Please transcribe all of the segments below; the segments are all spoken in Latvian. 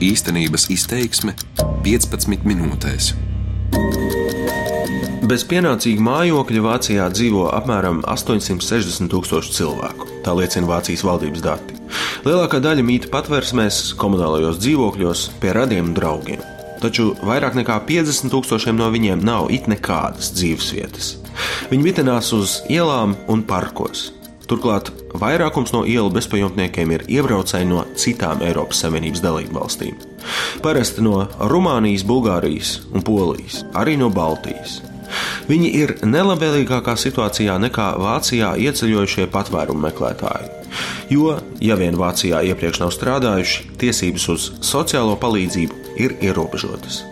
Īstenības izteiksme 15 minūtēs. Bez pienācīga mājokļa Vācijā dzīvo apmēram 860 tūkstoši cilvēku. Tā liecina Vācijas valdības dati. Lielākā daļa mīt patvērsmēs, komunālajos dzīvokļos, pie radiem un draugiem. Taču vairāk nekā 50 tūkstošiem no viņiem nav it nekādas dzīvesvietas. Viņi mitenās uz ielām un parkos. Turklāt vairākums no ielu bezpajumtniekiem ir iebraucēji no citām Eiropas Savienības dalību valstīm. Parasti no Rumānijas, Bulgārijas un Polijas, arī no Baltijas. Viņi ir nelabvēlīgākā situācijā nekā Vācijā ieceļojušie patvērumu meklētāji. Jo, ja vien Vācijā iepriekš nav strādājuši, tiesības uz sociālo palīdzību ir ierobežotas.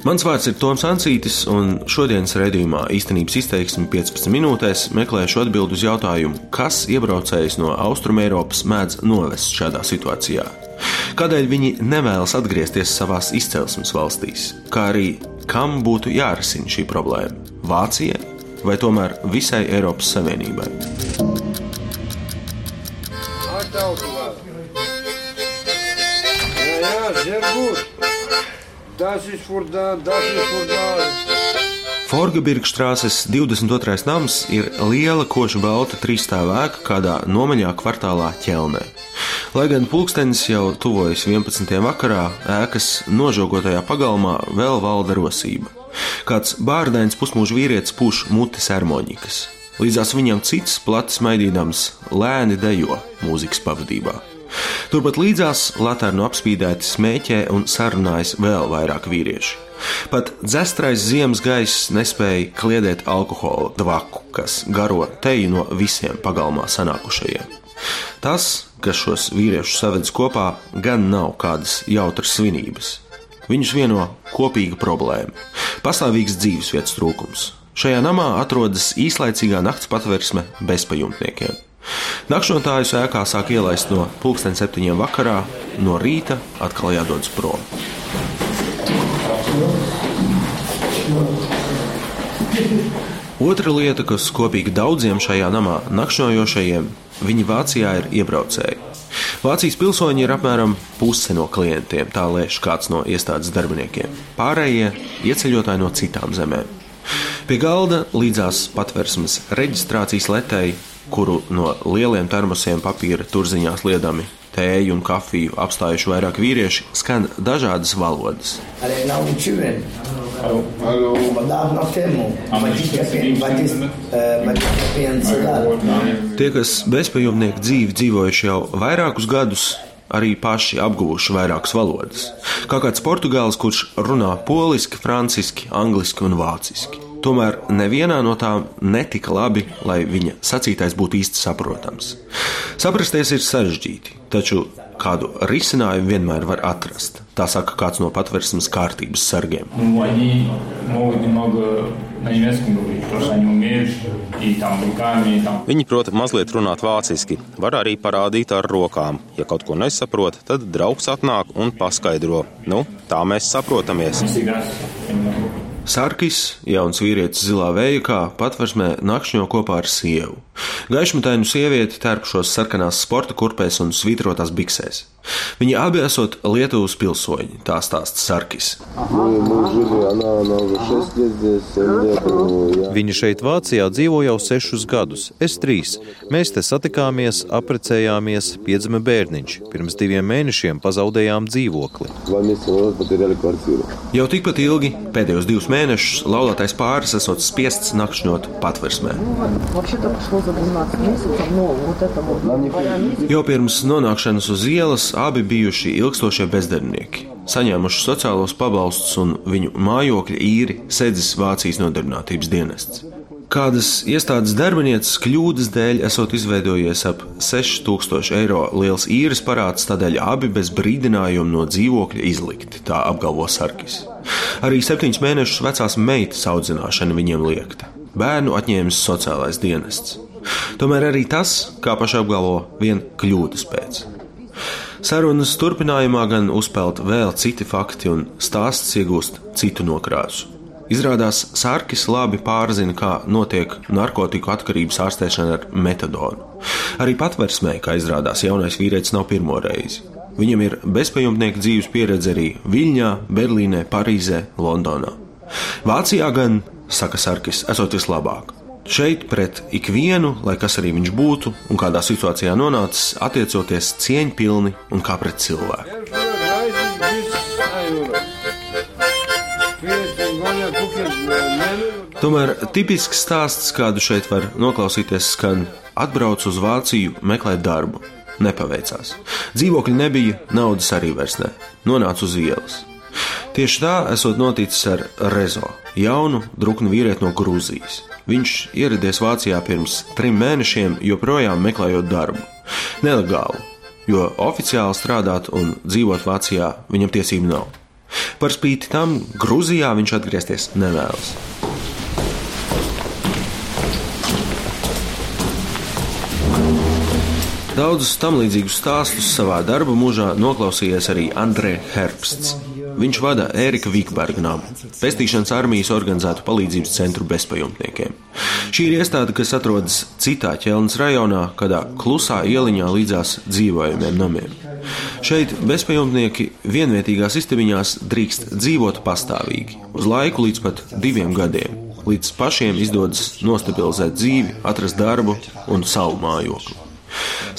Mans vārds ir Toms Ansītis, un šodienas raidījumā īstenības izteiksme 15 minūtēs meklēšu atbildi uz jautājumu, kas iebraucējs no Austrumēropas mēdz novest šādā situācijā. Kādēļ viņi nevēlas atgriezties savās izcelsmes valstīs, kā arī kam būtu jārisina šī problēma - Vācijai vai tomēr visai Eiropas Savienībai? Ja, ja, sehr gut. Das ist für da, das ist für da. Forgebirgstrāses 22. nams ir liela koša balta trīsstāvā ēka kādā nomaļā kvartālā ķelnē. Lai gan pulkstenis jau tuvojas 11. vakarā, ēkas nožogotajā pagalmā vēl valda rosība. Kāds bārdains pusmūža vīrietis puš mutes harmonikas. Līdzās viņam cits plati smaidīdams lēni dejo mūzikas pavadībā. Turpat līdzās Latvijas apspīdēti smēķē un sarunājas vēl vairāk vīriešu. Pat dzestrais ziemas gaiss nespēja kliedēt alkohola dvaku, kas garo teju no visiem pagalmā sanākušajiem. Tas, kas šos vīriešus savedz kopā, gan nav kādas jautras svinības. Viņus vieno kopīga problēma - pastāvīgs dzīvesvietas trūkums. Šajā namā atrodas īslaicīgā nakts patversme bezpajumtniekiem. Nakšņotājus ēkā sāk ielaist no pulksten septiņiem vakarā, no rīta atkal jādodas prom. Otra lieta, kas kopīga daudziem šajā namā nakšņojošajiem, viņi Vācijā ir iebraucēji. Vācijas pilsoņi ir apmēram puse no klientiem, tā lēš kāds no iestādes darbiniekiem. Pārējie ieceļotāji no citām zemēm. Pie galda līdzās patversmes reģistrācijas letēji kuru no lieliem termosiem papīra turziņās liedami tēju un kafiju apstājuši vairāk vīrieši, skan dažādas valodas. Tie, kas bezpajumtnieku dzīvi dzīvojuši jau vairākus gadus, arī paši apguvuši vairākas valodas. Kā kāds portugālis, kurš runā poliski, franciski, angliski un vāciski. Tomēr nevienā no tām netika labi, lai viņa sacītais būtu īsti saprotams. Saprasties ir sarežģīti, taču kādu risinājumu vienmēr var atrast. Tā saka kāds no patversmes kārtības sargiem. Viņi prot mazliet runāt vāciski, var arī parādīt ar rokām. Ja kaut ko nesaprot, tad draugs atnāk un paskaidro. Nu, tā mēs saprotamies. Sarkis, jauns vīrietis zilā vējā, patversmē nakšņo kopā ar sievu. Gaišmatainu sievieti tērpšos sarkanās sporta kurpēs un svītrotās biksēs. Viņi abi esot Lietuvas pilsoņi, tā stāsta Sarkis. Viņi šeit Vācijā dzīvo jau sešus gadus, es trīs. Mēs te satikāmies, aprecējāmies, piedzima bērniņš. Pirms diviem mēnešiem pazaudējām dzīvokli. Jau tikpat ilgi, pēdējos divus mēnešus, laulātais pāris esot spiests nakšņot patversmē. Jau pirms nonākšanas uz ielas abi bijuši ilgstošie bezdarbnieki, saņēmuši sociālos pabalstus un viņu mājokļa īri sēdzis Vācijas nodarbinātības dienests. Kādas iestādes darbinieces kļūdas dēļ esot izveidojies ap 6000 eiro liels īres parāds, tādēļ abi bez brīdinājuma no dzīvokļa izlikti, tā apgalvo Sarkis. Arī septiņus mēnešus vecās meitas audzināšana viņiem liekta. Bērnu atņēmis sociālais dienests. Tomēr arī tas, kā pašā apgalvo, vien kļūdas pēc. Sarunas turpinājumā gan uzpeld vēl citi fakti un stāsts iegūst citu nokrāsu. Izrādās, Sārkis labi pārzina, kā notiek narkotiku atkarības ārstēšana ar metadonu. Arī patversmē, kā izrādās, jaunais vīrietis nav pirmo reizi. Viņam ir bezpajumtnieka dzīves pieredze arī Viļņā, Berlīnē, Parīzē, Londonā. Vācijā gan, saka Sarkis, esot vislabāk. Šeit pret ikvienu, lai kas arī viņš būtu un kādā situācijā nonācis, attiecoties cieņpilni un kā pret cilvēku. Tomēr tipisks stāsts, kādu šeit var noklausīties, skan: atbrauc uz Vāciju meklēt darbu. Nepaveicās. Dzīvokļi nebija, naudas arī vairs ne. Nonāca uz ielas. Tieši tā esot noticis ar Rezo, jaunu, druknu vīrieti no Grūzijas. Viņš ieradies Vācijā pirms trim mēnešiem, joprojām meklējot darbu. Nelegālu, jo oficiāli strādāt un dzīvot Vācijā viņam tiesību nav. Par spīti tam Grūzijā viņš atgriezties nevēlas. Daudzus tam līdzīgus stāstus savā darba mūžā noklausījies arī Andrē Herbsts. Viņš vada Ērika Vikberga namu, pestīšanas armijas organizētu palīdzības centru bezpajumtniekiem. Šī ir iestāde, kas atrodas citā ķelnes rajonā, kādā klusā ieliņā līdzās dzīvojamiem namiem. Šeit bezpajumtnieki vienvietīgās istabiņās drīkst dzīvot pastāvīgi, uz laiku līdz pat diviem gadiem, līdz pašiem izdodas nostabilizēt dzīvi, atrast darbu un savu mājokli.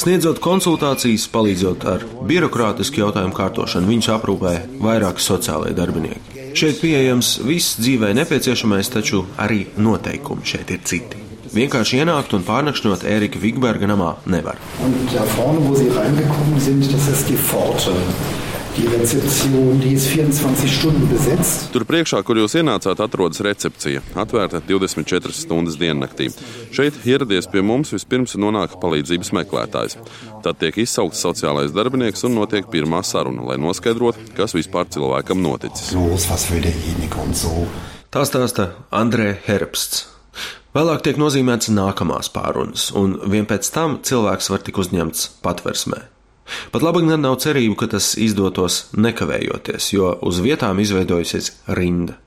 Sniedzot konsultācijas, palīdzot ar birokrātisku jautājumu kārtošanu, viņus aprūpē vairāki sociālai darbinieki. Šeit pieejams viss dzīvē nepieciešamais, taču arī noteikumi šeit ir citi. Vienkārši ienākt un pārnakšņot Ērika Vigberga namā nevar. Un da vorne, die Rezeption, die ist 24 Stunden besetzt. Tur priekšā, kur jūs ienācāt, atrodas recepcija. Atvērta 24 stundas diennaktī. Šeit ieradies pie mums vispirms nonāk palīdzības meklētājs. Tad tiek izsaukts sociālais darbinieks un notiek pirmā saruna, lai noskaidrotu, kas vispār cilvēkam noticis. Tā stāsta Andrē Herbsts. Vēlāk tiek nozīmēts nākamās pārunas, un vien pēc tam cilvēks var tik uzņemts patversmē. Pat labi gan nav cerību, ka tas izdotos nekavējoties, jo uz vietām izveidojusies rinda.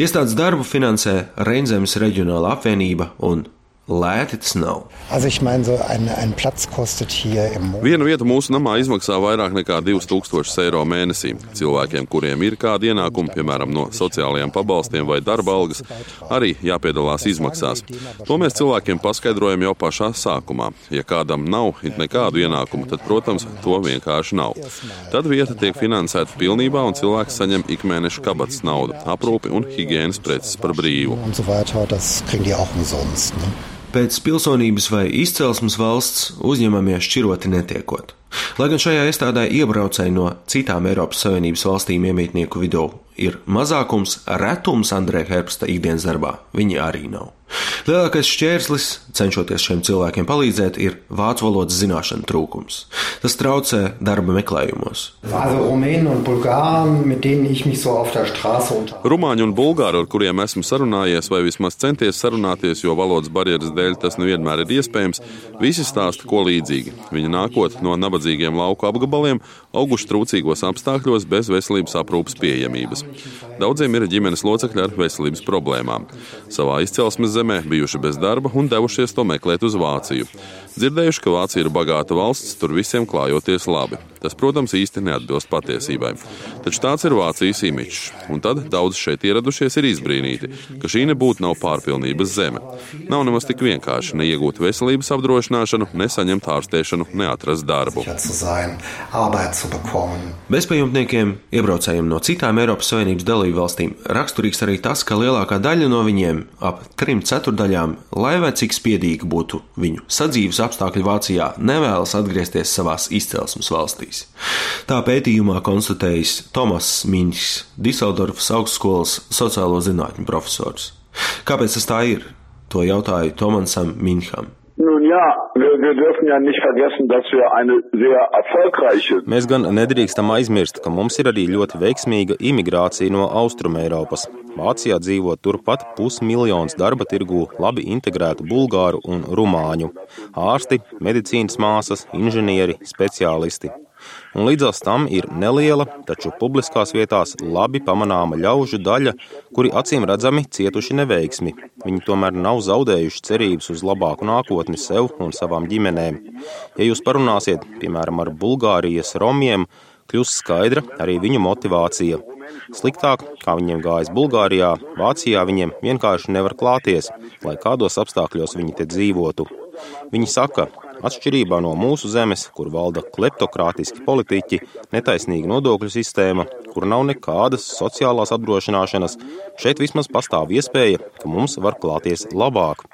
Iestādes darbu finansē Reinzemes reģionāla apvienība un Lēti tas nav. Also ich meine, so ein, ein Platz kostet hier im Monat. Viena vieta mūsu namā izmaksā vairāk nekā 2000 eiro mēnesī. Cilvēkiem, kuriem ir kādi ienākumi, piemēram, no sociālajiem pabalstiem vai darba algas, arī jāpiedalās izmaksās. To mēs cilvēkiem paskaidrojam jau pašā sākumā. Ja kādam nav nekādu ienākumu, tad, protams, to vienkārši nav. Tad vieta tiek finansēta pilnībā un cilvēks saņem ikmēneša kabatas naudu, aprūpi un higiēnas preces par brīvu. Und so weiter, das kriegen die auch umsonst. Ne? Pēc pilsonības vai izcelsmes valsts uzņemamie šķiroti netiekot. Lai gan šajā iestādē iebraucēji no citām Eiropas Savienības valstīm iemītnieku vidū ir mazākums, retums Andrē Herbsta ikdienas darbā viņi arī nav. Lielākais šķērslis, cenšoties šiem cilvēkiem palīdzēt, ir vācu valodas zināšanu trūkums. Tas traucē darba meklējumos. Also Rumänen und Bulgaren, mit denen ich mich so auf der Straße unter. Rumāņi un bulgāri, ar kuriem esmu sarunājies, vai vismaz centies sarunāties, jo valodas barjeras dēļ tas nevienmēr ir iespējams, visi stāsta ko līdzīgi. Viņi nākot no nabadzīgiem lauku apgabaliem, auguši trūcīgos apstākļos bez veselības aprūpas pieejamības. Daudziem ir ģimenes locekļi ar veselības problēmām. Savā izcelsmes zemē bijuši bez darba un devušies to meklēt uz Vāciju. Dzirdējuši, ka Vācija ir bagāta valsts, tur visiem klājoties labi. Tas, protams, īsti neatbilst patiesībai. Taču tāds ir Vācijas imidžs. Un tad daudz šeit ieradušies ir izbrīnīti, ka šī nebūtu nav pārpilnības zeme. Nav nemaz tik vienkārši neiegūt veselības apdrošināšanu, nesaņemt ārstēšanu, neatrast darbu. Bezpajumtniekiem, iebraucējiem no citām Eiropas Savienības dalību valstīm, raksturīgs arī tas, ka lielākā daļa no viņiem, ap trim ceturdaļām, lai vai cik spiedīgi būtu viņu sadzīves apstākļi Vācijā, nevēlas atgriezties savās izcelsmes valstīs. Tā pētījumā konstatējis Tomas Miņš, Diseldorfas augstskolas sociālo zinātņu profesors. Kāpēc tas tā ir? To jautāju Tomansam Miņham. Nun ja, wir, wir dürfen ja nicht vergessen, dass wir eine sehr erfolgreiche Mēs gan nedrīkstam aizmirst, ka mums ir arī ļoti veiksmīga imigrācija no Austrumēropas. Vācijā dzīvo turpat pusmiljons darba tirgū labi integrētu bulgāru un rumāņu - ārsti, medicīnas māsas, inženieri, speciālisti. Un līdzās tam ir neliela, taču publiskās vietās labi pamanāma ļaužu daļa, kuri acīm redzami cietuši neveiksmi. Viņi tomēr nav zaudējuši cerības uz labāku nākotni sev un savām ģimenēm. Ja jūs parunāsiet, piemēram, ar Bulgārijas romiem, kļūst skaidra arī viņu motivācija. Sliktāk, kā viņiem gājas Bulgārijā, Vācijā viņiem vienkārši nevar klāties, lai kādos apstākļos viņi te dzīvotu. Viņi saka, Atšķirībā no mūsu zemes, kur valda kleptokrātiski politiķi, netaisnīga nodokļu sistēma, kur nav nekādas sociālās apdrošināšanas, šeit vismaz pastāv iespēja, ka mums var klāties labāk.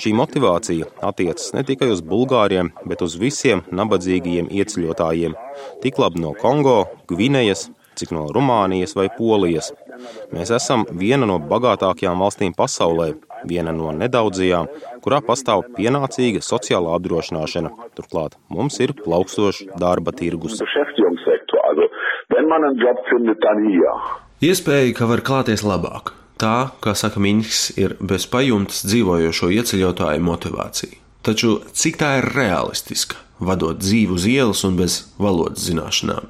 Šī motivācija attiecas ne tikai uz bulgāriem, bet uz visiem nabadzīgajiem ieceļotājiem, tik labi no Kongo, Gvinejas, cik no Rumānijas vai Polijas. Mēs esam viena no bagātākajām valstīm pasaulē, viena no nedaudzajām, kurā pastāv pienācīga sociālā apdrošināšana. Turklāt mums ir plaukstošs darba tirgus. Iespēja, ka var klāties labāk. Tā, kā saka Miņķis, ir bez pajumtes dzīvojošo ieceļotāju motivācija. Taču cik tā ir realistiska? vadot dzīvi uz ielas un bez valodas zināšanām.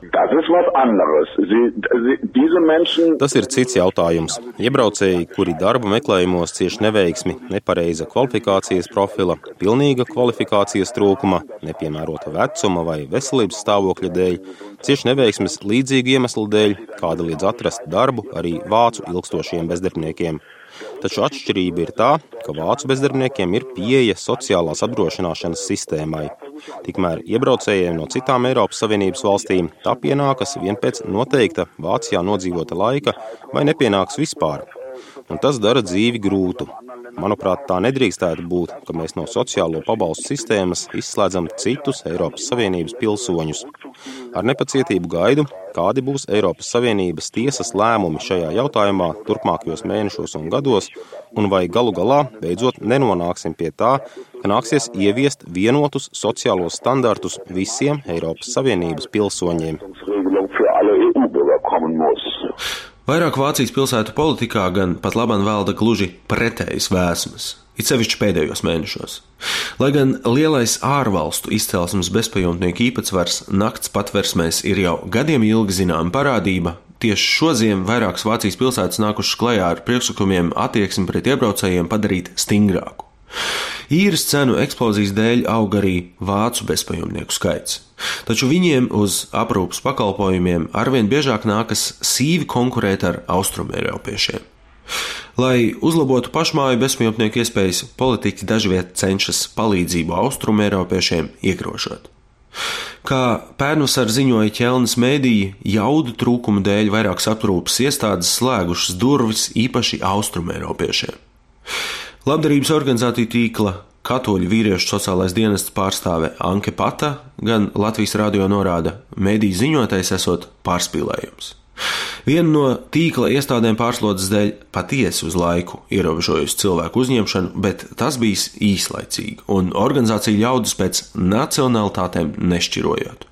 Tas ir cits jautājums. Iebraucēji, kuri darba meklējumos cieši neveiksmi, nepareiza kvalifikācijas profila, pilnīga kvalifikācijas trūkuma, nepiemērota vecuma vai veselības stāvokļa dēļ, cieši neveiksmes līdzīgu iemeslu dēļ, kāda līdz atrast darbu arī vācu ilgstošiem bezdarbniekiem. Taču atšķirība ir tā, ka vācu bezdarbniekiem ir pieeja sociālās apdrošināšanas sistēmai. Tikmēr iebraucējiem no citām Eiropas Savienības valstīm tā pienākas vien pēc noteikta Vācijā nodzīvota laika vai nepienāks vispār. Un tas dara dzīvi grūtu. Manuprāt, tā nedrīkstētu būt, ka mēs no sociālo pabalstu sistēmas izslēdzam citus Eiropas Savienības pilsoņus. Ar nepacietību gaidu, kādi būs Eiropas Savienības tiesas lēmumi šajā jautājumā turpmākajos mēnešos un gados, un vai galu galā beidzot nenonāksim pie tā, ka nāksies ieviest vienotus sociālos standartus visiem Eiropas Savienības pilsoņiem. Vairāk Vācijas pilsētu politikā gan pat labam valda gluži pretējas vēsmas, it sevišķi pēdējos mēnešos. Lai gan lielais ārvalstu izcelsmes bezpajumtnieku īpatsvars nakts patversmēs ir jau gadiem ilgi zināma parādība, tieši šodien vairākas Vācijas pilsētas nākušas klajā ar priekšlikumiem attieksmi pret iebraucējiem padarīt stingrāku. Īres cenu eksplozijas dēļ aug arī vācu bezpajumtnieku skaits. Taču viņiem uz aprūpas pakalpojumiem arvien biežāk nākas sīvi konkurēt ar austrumēropiešiem. Lai uzlabotu pašmāju bezpajumtnieku iespējas, politiķi dažviet cenšas palīdzību austrumēropiešiem iegrožot. Kā pērnvasar ziņoja ķelnes mēdīja, jaudu trūkuma dēļ vairākas aprūpas iestādes slēgušas durvis īpaši austrumēropiešiem. Labdarības organizāciju tīkla Katoļu vīriešu sociālais dienests pārstāve Anke Pata gan Latvijas radio norāda, mediju ziņotais esot pārspīlējums. Viena no tīkla iestādēm pārslodzes dēļ patiesi uz laiku ierobežojusi cilvēku uzņemšanu, bet tas bija īslaicīgi un organizācija ļaudis pēc nacionālitātēm nešķirojot.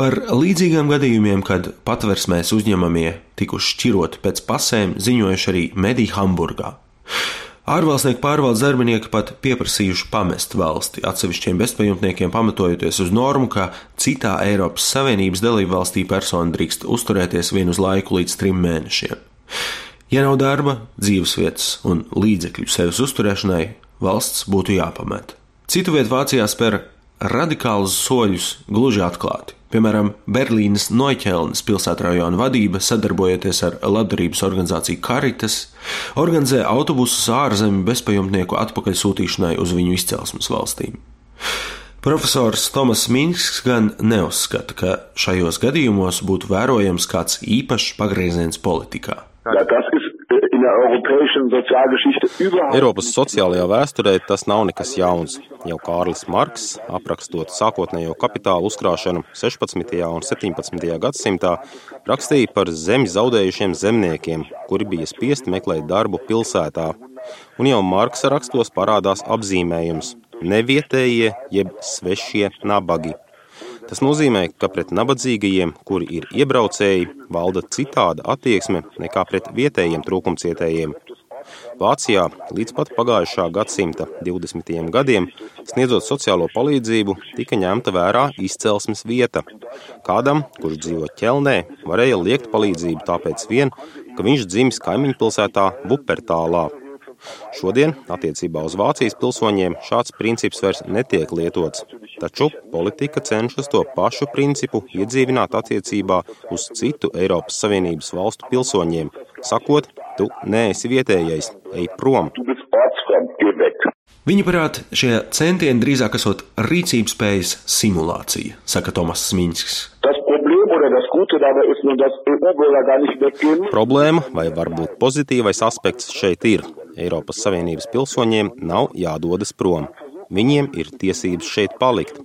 Par līdzīgiem gadījumiem, kad patversmēs uzņemamie tikuši šķiroti pēc pasēm, ziņojuši arī mediji Hamburgā. Ārvalstnieku pārvaldes darbinieki pat pieprasījuši pamest valsti atsevišķiem bezpajumtniekiem, pamatojoties uz normu, ka citā Eiropas Savienības dalību valstī persona drīkst uzturēties vienu uz laiku līdz trim mēnešiem. Ja nav darba, dzīvesvietas un līdzekļu sevis uzturēšanai, valsts būtu jāpamet. Citu vietu Vācijā spēr radikālus soļus gluži atklāti. Piemēram, Berlīnas Noiķelnes pilsētrajona vadība, sadarbojoties ar labdarības organizāciju Caritas, organizē autobusus ārzemju bezpajumtnieku atpakaļsūtīšanai uz viņu izcelsmes valstīm. Profesors Tomas Minsks gan neuzskata, ka šajos gadījumos būtu vērojams kāds īpašs pagrieziens politikā. Ja, tas Eiropas sociālajā vēsturē tas nav nekas jauns. Jau Kārlis Marks, aprakstot sākotnējo kapitālu uzkrāšanu 16. un 17. gadsimtā, rakstīja par zemi zaudējušiem zemniekiem, kuri bija spiesti meklēt darbu pilsētā. Un jau Marksa rakstos parādās apzīmējums - nevietējie jeb svešie nabagi. Tas nozīmē, ka pret nabadzīgajiem, kuri ir iebraucēji, valda citāda attieksme nekā pret vietējiem trūkumcietējiem. Vācijā līdz pat pagājušā gadsimta 20. gadiem, sniedzot sociālo palīdzību, tika ņemta vērā izcelsmes vieta. Kādam, kurš dzīvo ķelnē, varēja liekt palīdzību tāpēc vien, ka viņš dzimis kaimiņu pilsētā Vupertālā. Šodien attiecībā uz Vācijas pilsoņiem šāds princips vairs netiek lietots. taču politika cenšas to pašu principu iedzīvināt attiecībā uz citu Eiropas Savienības valstu pilsoņiem, sakot, tu neesi vietējais, ej prom. Viņa prāt, šie centieni drīzāk esot rīcības spējas simulācija, saka Tomas Smiņskis. Problēma, vai varbūt pozitīvais aspekts šeit ir, Eiropas Savienības pilsoņiem nav jādodas prom. Viņiem ir tiesības šeit palikt.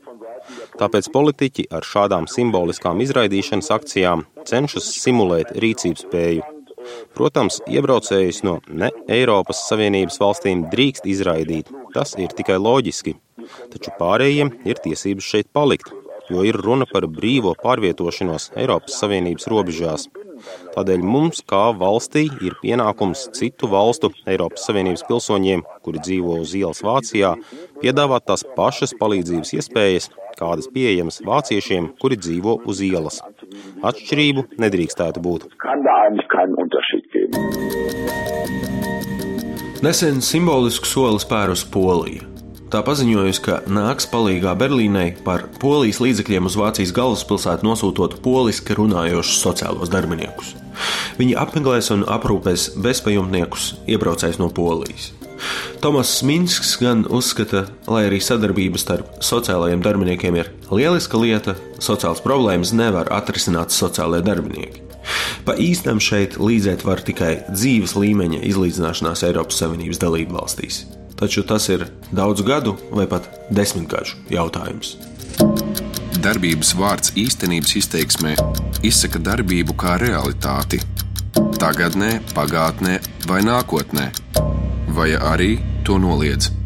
Tāpēc politiķi ar šādām simboliskām izraidīšanas akcijām cenšas simulēt rīcības spēju Protams, iebraucējus no ne Eiropas Savienības valstīm drīkst izraidīt. Tas ir tikai loģiski. Taču pārējiem ir tiesības šeit palikt, jo ir runa par brīvo pārvietošanos Eiropas Savienības robežās. Tādēļ mums, kā valstī, ir pienākums citu valstu Eiropas Savienības pilsoņiem, kuri dzīvo uz ielas Vācijā, piedāvāt tās pašas palīdzības iespējas, kādas pieejamas vāciešiem, kuri dzīvo uz ielas. Atšķirību nedrīkstētu būt. Nesen simbolisku soli spērus Polija. Tā paziņojusi, ka nāks palīdzīgā Berlīnai par polijas līdzekļiem uz Vācijas galvaspilsētu nosūtot poliski runājošus sociālos darbiniekus. Viņi apmeklēs un aprūpēs bezpajumtniekus, iebraucējus no Polijas. Tomas Minsks gan uzskata, lai arī sadarbība starp sociālajiem darbiniekiem ir lieliska lieta, sociālas problēmas nevar atrisināt sociālajie darbinieki. Pa īstam šeit līdzēt var tikai dzīves līmeņa izlīdzināšanās Eiropas Savienības dalību valstīs. Taču tas ir daudzu gadu vai pat desmitgažu jautājums. Darbības vārds īstenības izteiksmē izsaka darbību kā realitāti. Tagatnē, pagātnē vai nākotnē vai arī to noliedz.